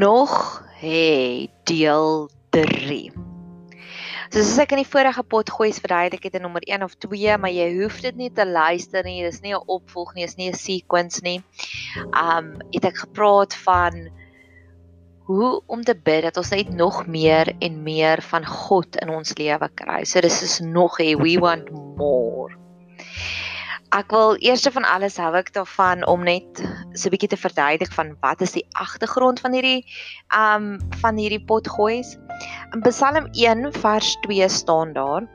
nog hê deel 3. So soos ek in die vorige pot gooi is verduidelik het in nommer 1 of 2, maar jy hoef dit nie te luister nie. Dis nie 'n opvolg nie, dis nie 'n sequence nie. Um het ek gepraat van hoe om te bid dat ons net nog meer en meer van God in ons lewe kry. So dis is nog hê we want more. Ek wil eers van alles hou ek daarvan om net so 'n bietjie te verduidelik van wat is die agtergrond van hierdie um van hierdie potgoeis. In Psalm 1 vers 2 staan daar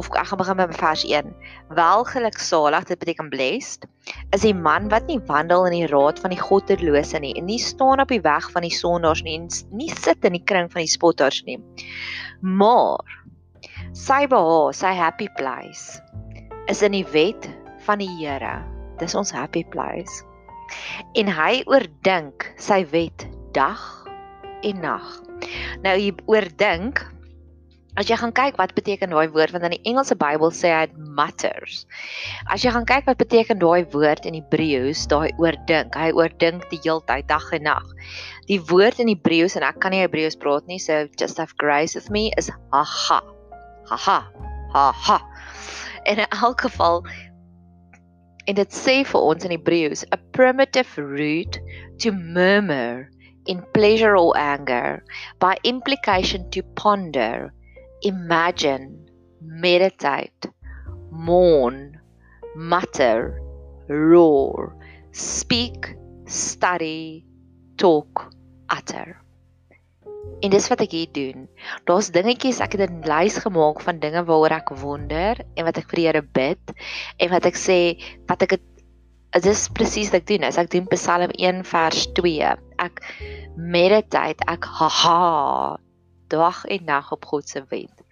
of ek gaan begin met vers 1. Welgeluksalig, dit beteken blessed, is die man wat nie wandel in die raad van die goddelose nie en nie staan op die weg van die sondaars nie en nie sit in die kring van die spotters nie. Maar sy behaag, sy happy place is in die wet van die Here. Dis ons happy place. En hy oordink sy wet dag en nag. Nou jy oordink As jy gaan kyk wat beteken daai woord want in die Engelse Bybel sê hy matters. As jy gaan kyk wat beteken daai woord in Hebreëus, daai oordink, hy oordink die heeltyd dag en nag. Die woord in Hebreëus en ek kan nie Hebreëus praat nie, so just have grace with me is haha. Haha. Haha. In elk geval En dit sê vir ons in Hebreëus, a primitive root to murmur in pleasure or anger, by implication to ponder, imagine, meditate, mourn, mutter, roar, speak, study, talk, utter. En dis wat ek hier doen. Daar's dingetjies, ek het 'n lys gemaak van dinge waaroor ek wonder en wat ek vir die Here bid en wat ek sê wat ek dit is presies wat ek doen. As ek doen Psalm 1 vers 2. Ek meditate, ek haha dag en nag op God se wet.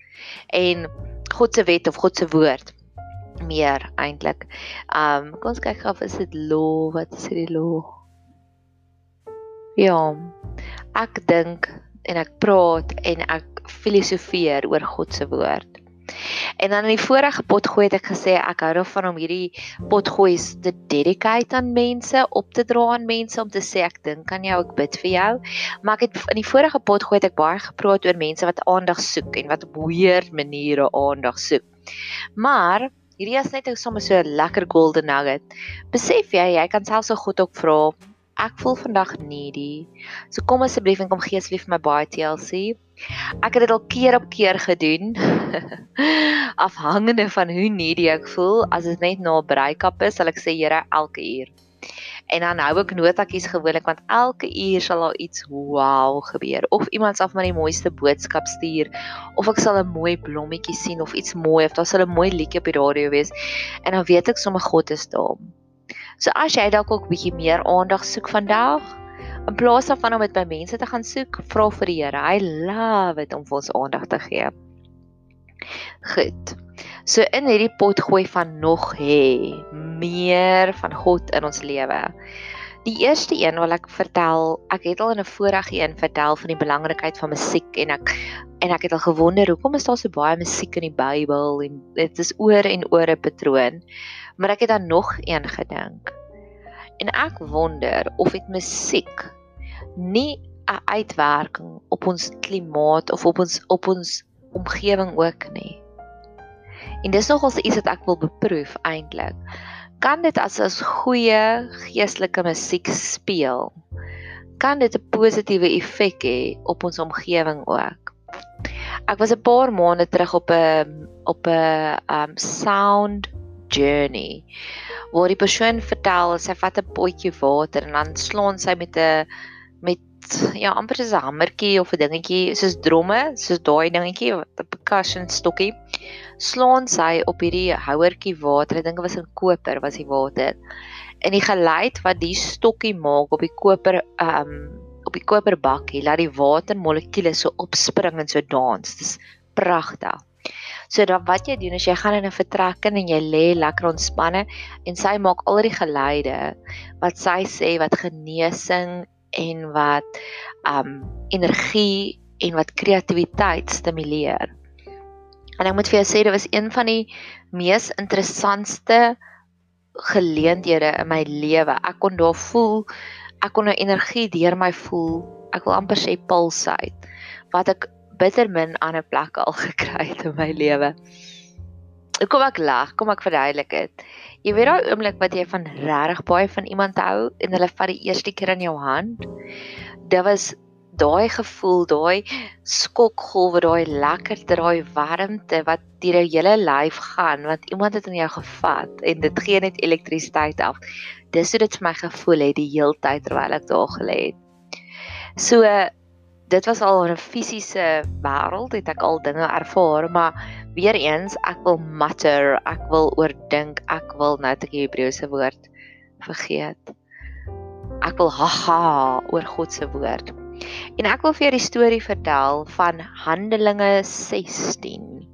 En God se wet of God se woord meer eintlik. Um kom ons kyk of is dit law, wat is dit law? Ja. Ek dink en ek praat en ek filosofeer oor God se woord. En dan in die vorige potgooi het ek gesê ek hou daarvan om hierdie potgooi te dedicate aan mense, op te dra aan mense om te sê ek dink aan jou, ek bid vir jou. Maar ek het in die vorige potgooi het ek baie gepraat oor mense wat aandag soek en wat weird maniere aandag soek. Maar hierdie is net sommer so 'n lekker golden nugget. Besef jy jy kan selfs so God ook vra ek voel vandag needy. So kom asseblief en kom gee asseblief my baie TLC. Ek het dit al keer op keer gedoen. Afhangende van hoe needy ek voel, as dit net na 'n break-up is, sal ek sê Here elke uur. En dan hou ek notakies gewoonlik want elke uur sal daar iets wow gebeur of iemand sal vir my die mooiste boodskap stuur of ek sal 'n mooi blommetjie sien of iets mooi of daar sal 'n mooi liedjie op die radio wees en dan weet ek sommer God is daar. So as jy dalk ook bietjie meer aandag soek vandag, in plaas daarvan om dit by mense te gaan soek, vra vir die Here. Hy love dit om vir ons aandag te gee. Goed. So in hierdie pot gooi van nog hê meer van God in ons lewe. Die eerste een wil ek vertel, ek het al in 'n vorige een vertel van die belangrikheid van musiek en ek en ek het al gewonder hoekom is daar so baie musiek in die Bybel en dit is oor en oor 'n patroon maar ek het dan nog een gedink. En ek wonder of dit musiek nie 'n uitwerking op ons klimaat of op ons op ons omgewing ook nie. En dis nogals iets wat ek wil beproef eintlik. Kan dit as ons goeie geestelike musiek speel, kan dit 'n positiewe effek hê op ons omgewing ook. Ek was 'n paar maande terug op 'n op 'n um sound journey. Waar die persoon vertel sy vat 'n potjie water en dan slaan sy met 'n met ja amper soos 'n hamertjie of 'n dingetjie soos dromme soos daai dingetjie 'n percussion stokkie slaan sy op hierdie houertjie water ek dink dit was in koper was die water en die geluid wat die stokkie maak op die koper um op die koperbakkie laat die watermolekules so opspring en so dans. Dis pragtig So dan wat jy doen is jy gaan in 'n vertrek in en jy lê lekker ontspanne en sy maak al die geluide wat sy sê wat genesing en wat um energie en wat kreatiwiteit stimuleer. En ek moet vir jou sê dit was een van die mees interessantste geleenthede in my lewe. Ek kon daar voel, ek kon 'n energie deur my voel. ek wil amper sê pulsate wat ek bitter min ander plekke al gekry het in my lewe. Kom ek lag, kom ek verduidelik dit. Jy weet daai oomblik wat jy van regtig baie van iemand hou en hulle vat die eerste keer in jou hand. Dit was daai gevoel, daai skokgolwe, daai lekkerte, daai warmte wat deur jou hele lyf gaan want iemand het in jou gevat en dit gee net elektrisiteit af. Dis hoe dit vir my gevoel het die hele tyd terwyl ek daar gelê het. So dit was al 'n fisiese wêreld, het ek al dinge ervaar, maar weer eens, ek wil matter, ek wil oordink, ek wil nou net die Hebreëse woord vergeet. Ek wil haha oor God se woord. En ek wil vir jou die storie vertel van Handelinge 16.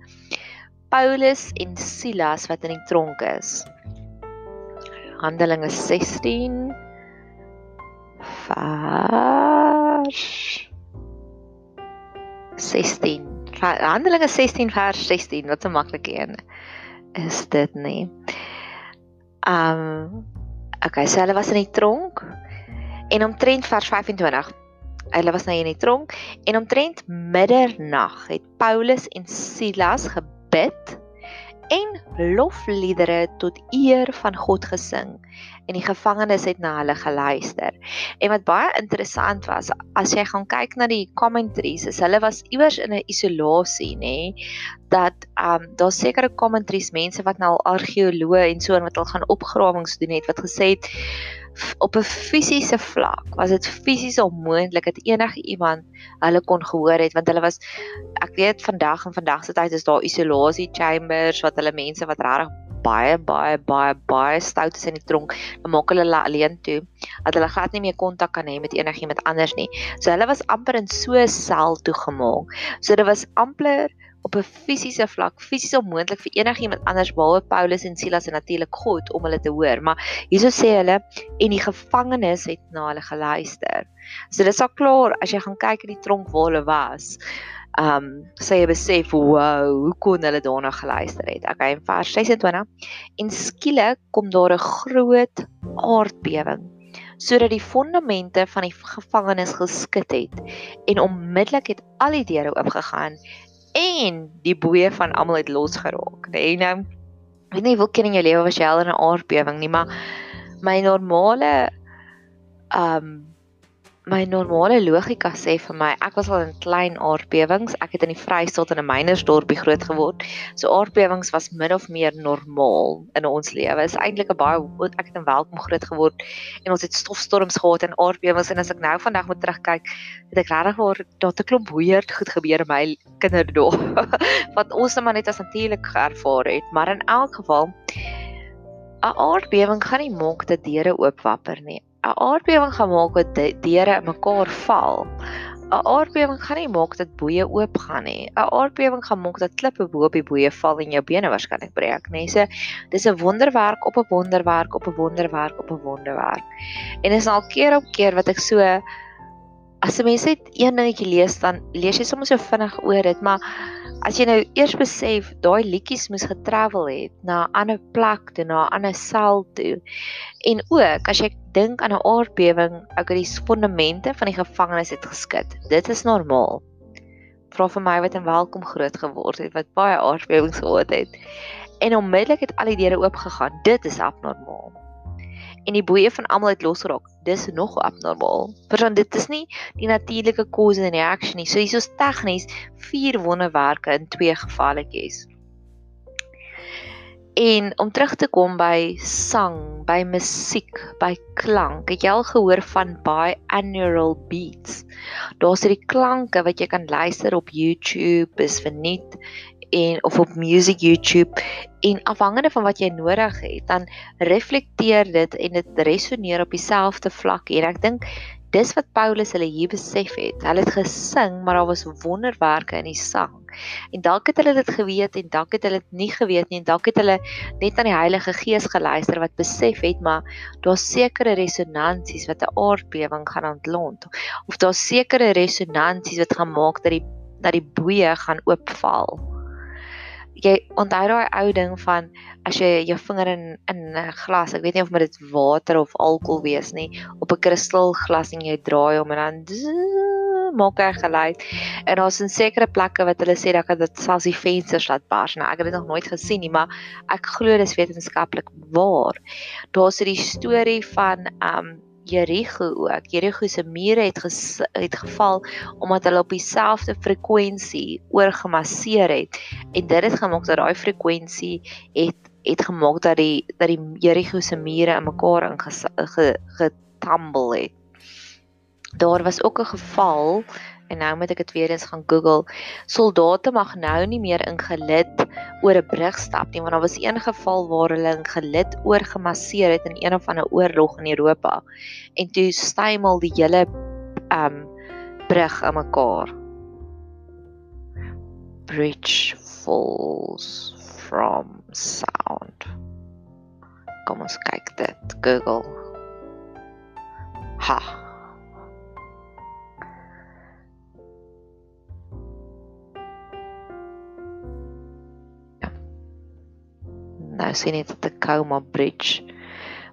Paulus en Silas wat in die tronk is. Handelinge 16 vers 16. Handelinge 16 vers 16, wat 'n maklike een is dit nie. Um okay, so hulle was in die tronk en omtrent vers 25. Hulle was nou in die tronk en omtrent middernag het Paulus en Silas gebid en lofliedere tot eer van God gesing en die gevangenes het na hulle geluister. En wat baie interessant was, as jy gaan kyk na die commentaries, is hulle was iewers in 'n isolasie, nê, dat um daar sekere commentaries mense wat nou al argeoloë en so en wat al gaan opgrawings doen het wat gesê het op 'n fisiese vlak was dit fisies onmoontlik dat enige iemand hulle kon gehoor het want hulle was ek weet vandag en vandag se tyd is daar isolasie chambers wat hulle mense wat regtig baie baie baie baie stout is in die tronk dan maak hulle hulle alleen toe dat hulle glad nie meer kontak kan hê met enigiemand anders nie. So hulle was amper in so 'n sel toegemaak. So dit was amper op 'n fisiese vlak fisies onmoontlik vir enigiemand anders behalwe Paulus en Silas en natuurlik God om hulle te hoor. Maar hierso sê hulle en die gevangenes het na hulle geluister. So dit is al klaar as jy gaan kyk in die tronk waar hulle was. Um sê jy besef wow, hoe kon hulle daarna geluister het. Okay, in vers 26 en skielik kom daar 'n groot aardbewing sodat die fondamente van die gevangenes geskit het en onmiddellik het al die deure oopgegaan en die boeye van almal het losgeraak. Nee, nou weet nie hoe ken in jou lewe was jy al in 'n aardbewing nie, maar my normale um my normale logika sê vir my ek was al in klein aardbewings. Ek het in die Vrystaat in 'n mynersdorpie groot geword. So aardbewings was min of meer normaal in ons lewe. Is eintlik 'n baie ek het in welkom groot geword en ons het stofstorms gehad en aardbewings. En as ek nou vandag moet terugkyk het ek regtig waar daar te klomp weird goed gebeur in my kinderdae wat ons net maar net as natuurlik ervaar het. Maar in elk geval 'n aardbewing gaan nie maak dat deure oopwapper nie 'n aardbewing gaan maak dat deure mekaar val. 'n Aardbewing gaan nie maak dat boeye oopgaan nie. 'n Aardbewing gaan maak dat klippe bo op die boeye val en jou bene waarskynlik breek, nê. So dis 'n wonderwerk op 'n wonderwerk op 'n wonderwerk op 'n wonderwerk. En dis al keer op keer wat ek so as 'n mens net een dingetjie lees dan lees jy sommer so vinnig oor dit, maar as jy nou eers besef daai liedjies moes getravel het na 'n ander plek toe, na 'n ander sel toe. En ook as jy dink aan 'n aardbewing, ek het die fondamente van die gevangenis het geskit. Dit is normaal. Vra vir my wat in welkom groot geword het, wat baie aardbewings gehad het. En onmiddellik het al die deure oopgegaan. Dit is abnormaal en die boeye van almal het losgeraak. Dis nog abnormaal. Want dit is nie die natuurlike cause and reaction nie. So hier is tegnies vier wonderwerke in twee gevalletjies. En om terug te kom by sang, by musiek, by klank. Het jy al gehoor van binaural beats? Daar's hierdie klanke wat jy kan luister op YouTube, is verniet en of op music YouTube en afhangende van wat jy nodig het dan reflekteer dit en dit resoneer op dieselfde vlak en ek dink dis wat Paulus hulle hier besef het hulle het gesing maar daar was wonderwerke in die sang en dalk het hulle dit geweet en dalk het hulle dit nie geweet nie en dalk het hulle net aan die Heilige Gees geluister wat besef het maar daar's sekere resonansies wat 'n aardbewing gaan ontlont. Of daar's sekere resonansies wat gaan maak dat die dat die boeye gaan oopval. Jy onthou daai ou ding van as jy jou vinger in in 'n glas, ek weet nie of dit water of alkohol wees nie, op 'n kristalglas en jy draai hom en dan maak hy geluid. En daar's 'n sekere plekke wat hulle sê dat dit selfs die vensters laat bars. Nou ek het dit nog nooit gesien nie, maar ek glo dis wetenskaplik waar. Daar's 'n storie van um Jericho ook. Jericho se mure het ges, het geval omdat hulle op dieselfde frekwensie oorgemasseer het en dit het gemaak dat daai frekwensie het het gemaak dat die dat die Jericho se mure in mekaar ingetumble het. Daar was ook 'n geval en nou moet ek dit weer eens gaan Google. Soldate mag nou nie meer in gelid oor 'n brug stap nie, want daar was een geval waar hulle in gelid oorgemasseer het in een of ander oorlog in Europa. En toe stymel die hele um brug aan mekaar. Bridge falls from sound. Kom ons kyk dit. Google. Ha. Nou sien net die Coma Bridge.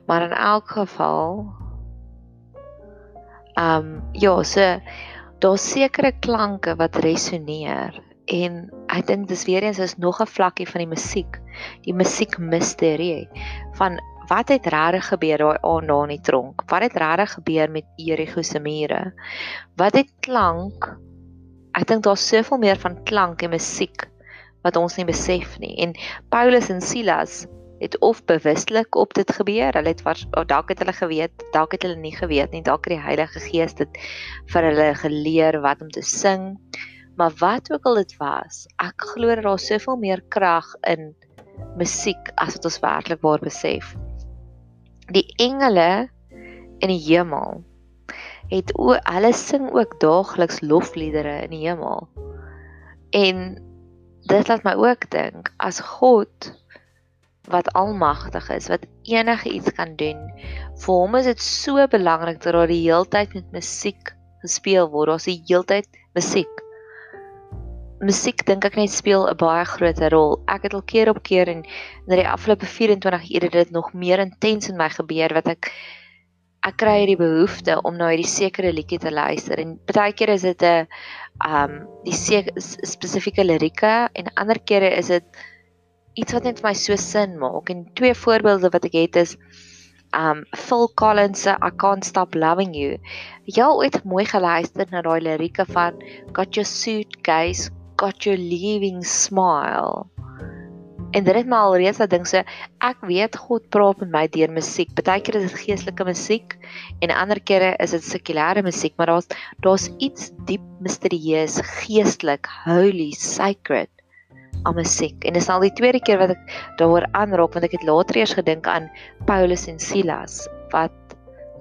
Maar in elk geval ehm um, ja, so daar's sekere klanke wat resoneer en ek dink dis weer eens is nog 'n vlakkie van die musiek, die musiek misterie van wat het regtig gebeur daai aand daar in die tronk? Wat het regtig gebeur met Jericho se mure? Wat het klank? Ek dink daar's soveel meer van klank en musiek wat ons nie besef nie. En Paulus en Silas het of bewustelik op dit gebeur, hulle het oh, dalk het hulle geweet, dalk het hulle nie geweet nie, dalk het die Heilige Gees dit vir hulle geleer wat om te sing. Maar wat ook al dit was, ek glo dat daar soveel meer krag in musiek as wat ons werklik waar besef. Die engele in die hemel het o, hulle sing ook daagliks lofliedere in die hemel. En dit laat my ook dink as God wat almagtig is, wat enige iets kan doen. Vir hom is dit so belangrik dat daar die heeltyd met musiek gespeel word. Daar's die heeltyd musiek. Musiek dink ek net speel 'n baie groot rol. Ek het al keer op keer en in die afgelope 24 ure dit nog meer intens in my gebeur wat ek ek kry hierdie behoefte om na hierdie sekere liedjie te luister en baie keer is dit 'n um die spesifieke lirieke en ander kere is dit iets wat net vir my so sin maak en twee voorbeelde wat ek het is um Phil Collins se I can't stop loving you. Jy al ooit mooi geluister na daai lirieke van got your suitcase, got your leaving smile. En dit het my al reeds dat ding so ek weet God praat met my deur musiek. Partykeer is dit geestelike musiek en ander kere is dit sekulêre musiek, maar daar's daar's iets diep misterieus, geestelik, holy, sacred aan musiek. En dis al die tweede keer wat ek daaroor aanraak want ek het later eers gedink aan Paulus en Silas wat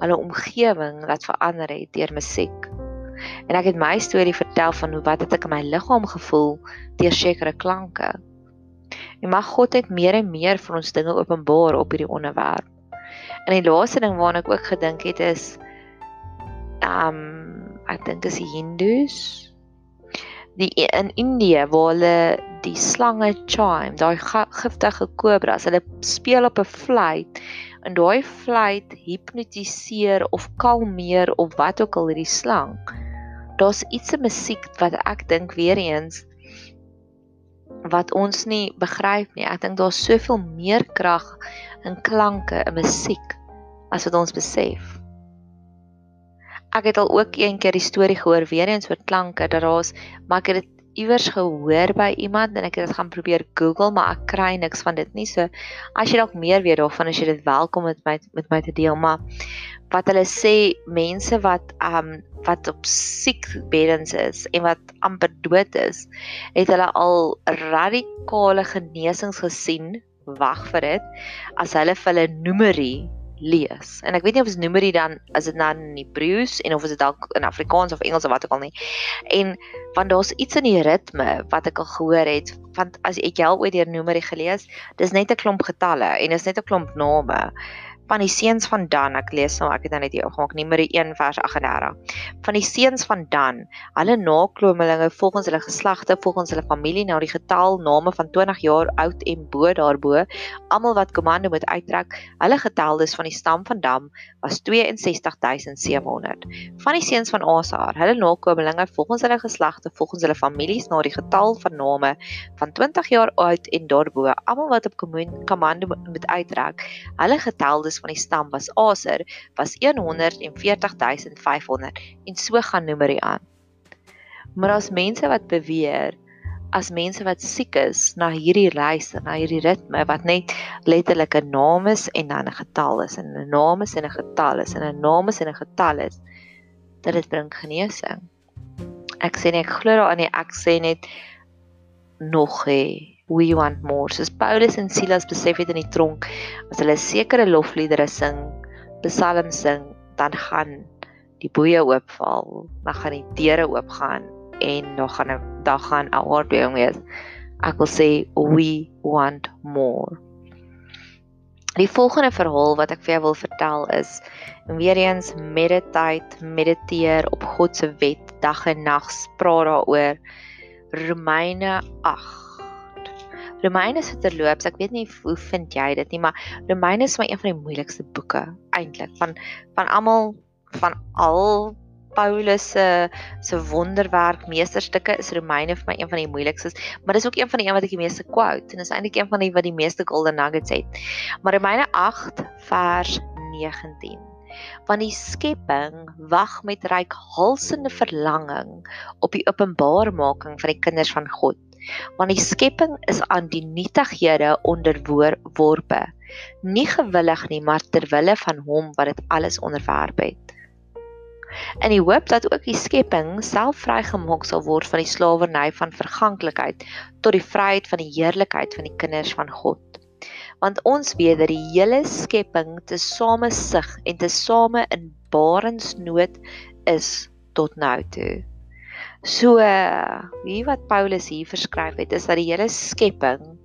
hulle omgewing laat verander het deur musiek. En ek het my storie vertel van hoe wat het ek in my liggaam gevoel deur sekere klanke. En mag God net meer en meer vir ons dinge openbaar op hierdie onderwerp. En die laaste ding waarna ek ook gedink het is um ek dink is die Hindus. Die in Indië waar hulle die slange chime, daai giftige kobras, hulle speel op 'n fluit en daai fluit hipnotiseer of kalmeer of wat ook al hierdie slang. Daar's iets in musiek wat ek dink weer eens wat ons nie begryp nie. Ek dink daar's soveel meer krag in klanke in musiek as wat ons besef. Ek het al ook een keer die storie gehoor weer eens oor klanke dat daar's maar ek het dit iewers gehoor by iemand en ek het dit gaan probeer Google maar ek kry niks van dit nie. So as jy dalk meer weet daarvan as jy dit welkom met my met my te deel, maar wat hulle sê mense wat um wat op siekbeddens is en wat amper dood is, het hulle al radikale genesings gesien. Wag vir dit. As hulle vir hulle numerie lees. En ek weet nie of dit numerie dan as dit nou in Hebreëus en of dit dalk in Afrikaans of Engels of wat ook al nie. En want daar's iets in die ritme wat ek al gehoor het, want as ek al ooit deur numerie gelees, dis net 'n klomp getalle en dis net 'n klomp name van die seuns van Dan, ek lees nou, ek het nou net hier opgemaak, Numeri 1 vers 38. Van die seuns van Dan, hulle nakommelinge volgens hulle geslagte, volgens hulle familie na die getal name van 20 jaar oud en bo daarbo, almal wat komando moet uittrek, hulle getal dus van die stam van Dan was 62700. Van die seuns van Asaar, hulle nakommelinge volgens hulle geslagte, volgens hulle families na die getal van name van 20 jaar oud en daarbo, almal wat op komando moet uittrek, hulle getal dus van die stam was Aser was 140500 en so gaan nomerie aan. Maar as mense wat beweer as mense wat siek is na hierdie reis en na hierdie ritme wat net letterlik 'n naam is en dan 'n getal is en 'n naam is en 'n getal is en 'n naam is en 'n getal is dat dit bring genesing. Ek sê net ek glo daaraan nie ek sê net nog hê we want more. Soos Paulus en Silas besef het in die tronk, as hulle sekere lofliedere sing, psalms sing, dan gaan die boeye oopval, dan gaan die deure oopgaan en dan gaan 'n dag gaan 'n aardbewing wees. Ek wil sê we want more. Die volgende verhaal wat ek vir jou wil vertel is weer eens meditate, mediteer op God se wet dag en nag, praat daaroor. Romeine 8 Romeine se terloops, ek weet nie hoe vind jy dit nie, maar Romeine is my een van die moeilikste boeke eintlik van van almal van al Paulus se se wonderwerk meesterstukke is Romeine vir my een van die moeilikstes, maar dis ook een van die een wat ek die meeste quote en is eintlik een van die wat die meeste golden nuggets het. Maar Romeine 8 vers 19 want die skepping wag met reikhalsende verlanging op die openbarmaking van die kinders van God want die skepping is aan die nietighede onderworpe nie gewillig nie maar ter wille van hom wat dit alles onderwerp het. En die hoop dat ook die skepping self vrygemaak sal word van die slawerny van verganklikheid tot die vryheid van die heerlikheid van die kinders van God. Want ons weet dat die hele skepping te same sug en te same in barensnood is tot nou toe So wie wat Paulus hier verskryf het is dat die hele skepping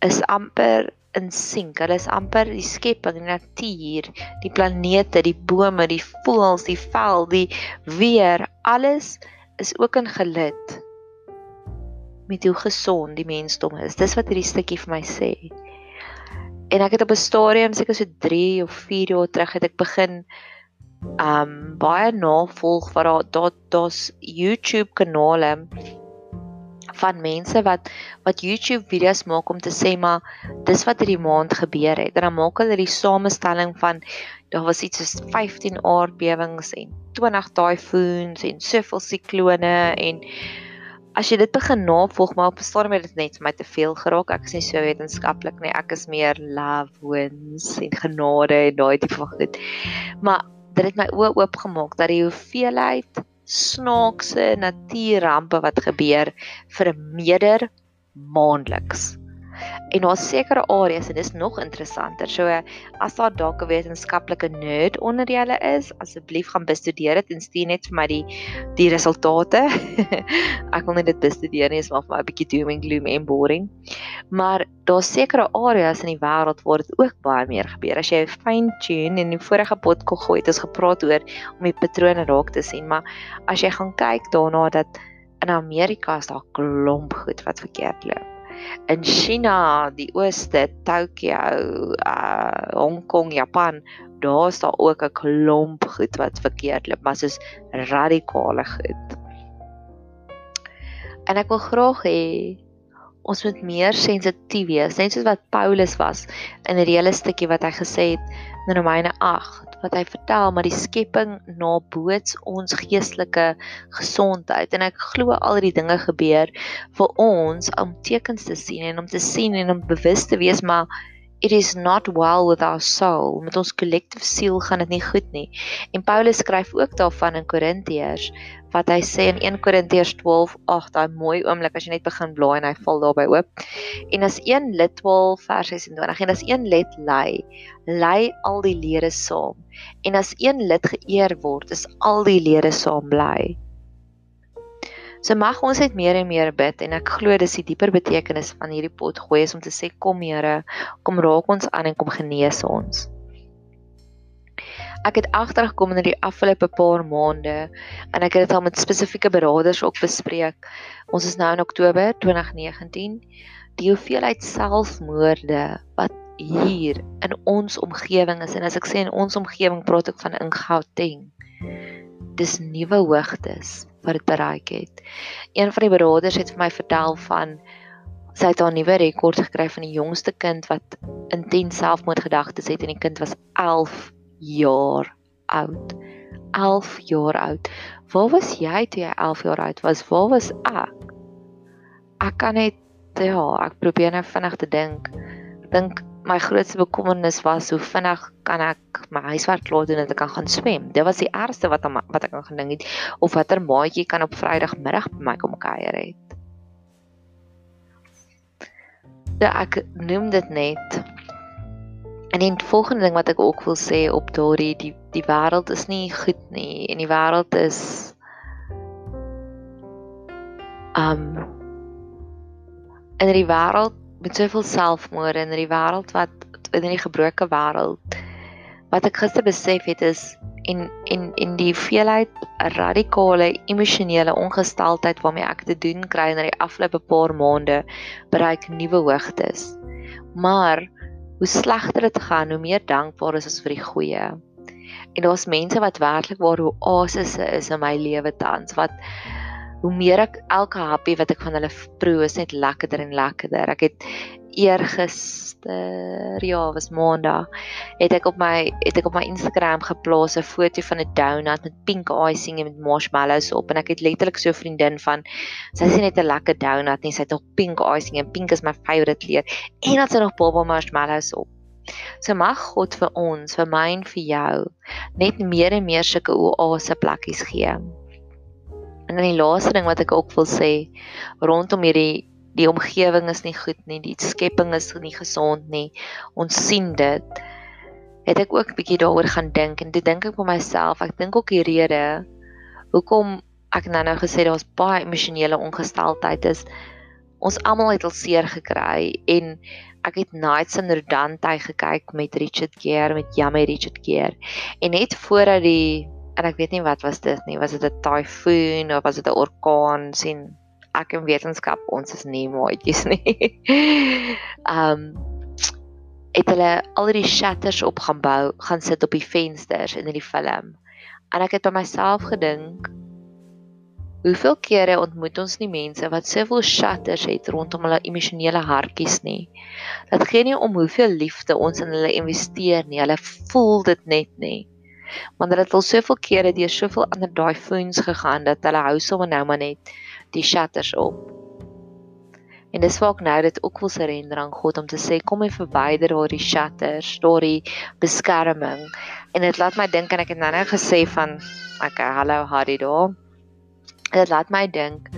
is amper in sink. Hulle is amper die skepping, die natuur, die planete, die bome, die voëls, die vel, die weer, alles is ook in gelid met hoe gesond die mensdom is. Dis wat hierdie stukkie vir my sê. En ek het op 'n stadium seker so 3 of 4 jaar terug het ek begin um baie navolg wat daar daar daar's YouTube kanale van mense wat wat YouTube video's maak om te sê maar dis wat hierdie maand gebeur het. En dan maak hulle die samestelling van daar was iets soos 15 aardbewings en 20 tyfoons en soveel siklone en as jy dit begin navolg maar op 'n stadium het dit net vir my te veel geraak. Ek is nie so wetenskaplik nie. Ek is meer love wins en genade en daai tipe van goed. Maar dit het my oë oopgemaak dat die hoeveelheid snaakse natuurrampe wat gebeur vir 'n meerder maandeliks en daar sekere areas en dis nog interessanter. So as daar dalk 'n wetenskaplike nerd onder julle is, asseblief gaan bestudeer dit en stuur net vir my die die resultate. ek wil net dit bestudeer nie, is maar vir my 'n bietjie doom and gloom en boring. Maar daar sekere areas in die wêreld waar dit ook baie meer gebeur. As jy fine tune in die vorige podcast gooi het ons gepraat oor om die patrone raak te sien, maar as jy gaan kyk daarna dat in Amerika is daar klomp goed wat verkeerd loop in China, die ooste, Tokyo, uh Hong Kong, Japan, daar's daar ook 'n klomp goed wat verkeerd loop, maar soos radikale goed. En ek wil graag hê ons moet meer sensitief wees, net soos wat Paulus was in 'n hele stukkie wat hy gesê het in Romeine 8 wat hy vertel maar die skepping naboots ons geestelike gesondheid. En ek glo al die dinge gebeur vir ons om tekens te sien en om te sien en om bewus te wees maar it is not well with our soul. Met ons collective siel gaan dit nie goed nie. En Paulus skryf ook daarvan in Korintiërs wat hy sê in 1 Korintiërs 12 ag daai mooi oomblik as jy net begin blaai en hy val daarby oop. En as 1 lid 12 vers 26 en as 1 lid lei, lei al die lede saam. En as 1 lid geëer word, is al die lede saam bly. So mag ons net meer en meer bid en ek glo dis die dieper betekenis van hierdie pot gooi is om te sê kom Here, kom raak ons aan en kom genees ons. Ek het agtergekom in die afgelope paar maande en ek het dit al met spesifieke beraders ook bespreek. Ons is nou in Oktober 2019. Die hoeveelheid selfmoorde wat hier in ons omgewing is en as ek sê in ons omgewing praat ek van in Gauteng. Dis nuwe hoogtes wat dit bereik het. Een van die beraders het vir my vertel van sy het 'n nuwe rekord gekry van die jongste kind wat intens selfmoordgedagtes het en die kind was 11 jaar oud. 11 jaar oud. Waar was jy toe jy 11 jaar oud was? Waar was ek? Ek kan net ja, ek probeer nou vinnig te dink. Ek dink my grootste bekommernis was hoe vinnig kan ek my huiswerk klaar doen en ek kan gaan swem. Dit was die ergste wat wat ek aan gedink het of watter maatjie kan op Vrydagmiddag by my kom kuier het. Ja, ek noem dit net. En die volgende ding wat ek ook wil sê op daardie die die wêreld is nie goed nie en die wêreld is um in die wêreld met soveel selfmoorde in die wêreld wat in die gebroke wêreld wat ek gister besef het is en en en die veelheid radikale emosionele ongesteldheid waarmee ek te doen kry in die afgelope paar maande bereik nuwe hoogtes. Maar hoe slegter dit gaan, hoe meer dankbaar is ons vir die goeie. En daar's mense wat werklik waar hoe asisse is in my lewe tans wat hoe meer ek elke happie wat ek van hulle proe is net lekkerder en lekkerder. Ek het eergister, ja, was maandag, het ek op my het ek op my Instagram geplaas 'n foto van 'n donut met pink icing en met marshmallows op en ek het letterlik so 'n vriendin van sy sê net 'n lekker donut nie, sy het nog pink icing en pink is my favourite kleur en dan sy nog bubble marshmallows op. So mag God vir ons, vir my en vir jou net meer en meer sulke oase plekkies gee. En dan die laaste ding wat ek ook wil sê rondom hierdie die omgewing is nie goed nie, die skepping is nie gesond nie. Ons sien dit. Het ek ook bietjie daaroor gaan dink en dit dink ek vir myself. Ek dink ook die rede hoekom ek nou nou gesê daar's baie emosionele ongesteldheid is ons almal het al seer gekry en ek het Nights in Rodante gekyk met Richard Gere met Yummy Richard Gere en net voordat die en ek weet nie wat was dit nie. Was dit 'n tyfoon of was dit 'n orkaan? sien ek in wetenskap ons is nie maatjies nie. um het hulle al die shutters op gaan bou, gaan sit op die vensters in die film. En ek het by myself gedink Hoeveel kere ontmoet ons nie mense wat soveel shutters het rondom hulle emosionele hartjies nie. Dit gee nie om hoeveel liefde ons in hulle investeer nie. Hulle voel dit net nie want hulle het al soveel kere deur soveel ander daai phones gegaan dat hulle hou sommer nou maar net die shutters op. En dis waar ek nou dit ook wil surrender aan God om te sê kom en verwyder daai shutters, daai beskerming. En dit laat my dink en ek het nou-nou gesê van okay, hallo Harry daar. Dit laat my dink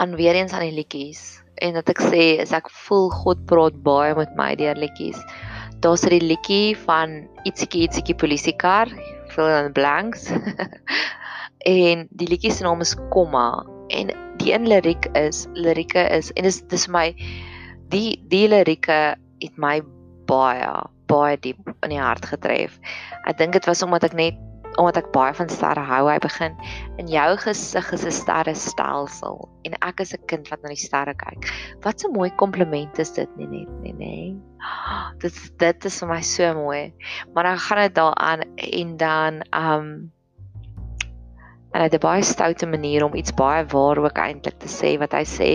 aan weer eens aan die liedjies en dat ek sê is ek voel God praat baie met my deur liedjies daar's 'n liedjie van ietsiekie ietsiekie polisiekar, fill in blanks. en die liedjie se naam is Komma en die een liriek is lirieke is en dis dis my die die lirieke het my baie baie diep in die hart getref. Ek dink dit was omdat ek net omdat ek baie van sterre hou, hy begin in jou gesig is 'n sterrestelsel en ek is 'n kind wat na die sterre kyk. Wat 'n mooi kompliment is dit nie net nie, nê? Dit dit is vir my so mooi. Maar dan gaan dit daaraan en dan um en hy het 'n baie stoute manier om iets baie waar ook eintlik te sê wat hy sê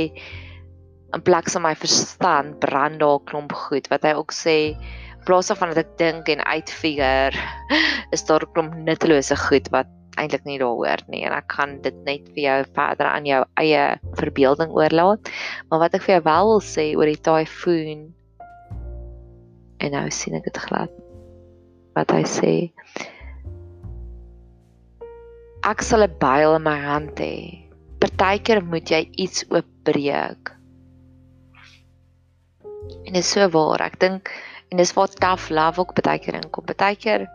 in plek van my verstand brand daar 'n klomp goed. Wat hy ook sê plaas daarvan dat ek dink en uitfigure is daar 'n klomp nuttelose goed wat eintlik nie daar hoort nie. En ek kan dit net vir jou verder aan jou eie verbeelding oorlaat. Maar wat ek vir jou wel wil sê oor die tyfoon en nou sien ek dit glad wat hy sê ek sal 'n byl in my hand hê. Partykeer moet jy iets oopbreek. En dit is so waar. Ek dink En dis waar tough love ook baie keer inkom. Baie keer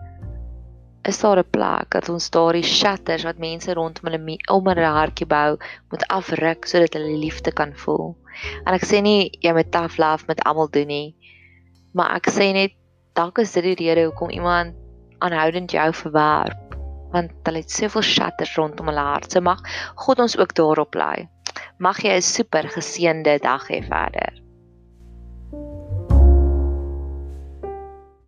is daar 'n plek dat ons daardie shatters wat mense rondom hulle om hulle hartjie bou moet afruk sodat hulle liefde kan voel. En ek sê nie jy moet tough love met almal doen nie, maar ek sê net dalk is dit die rede hoekom iemand aanhoudend jou verwerp want hulle het soveel shatters rondom hulle hart. So mag God ons ook daarop lei. Mag jy 'n super geseënde dag hê verder.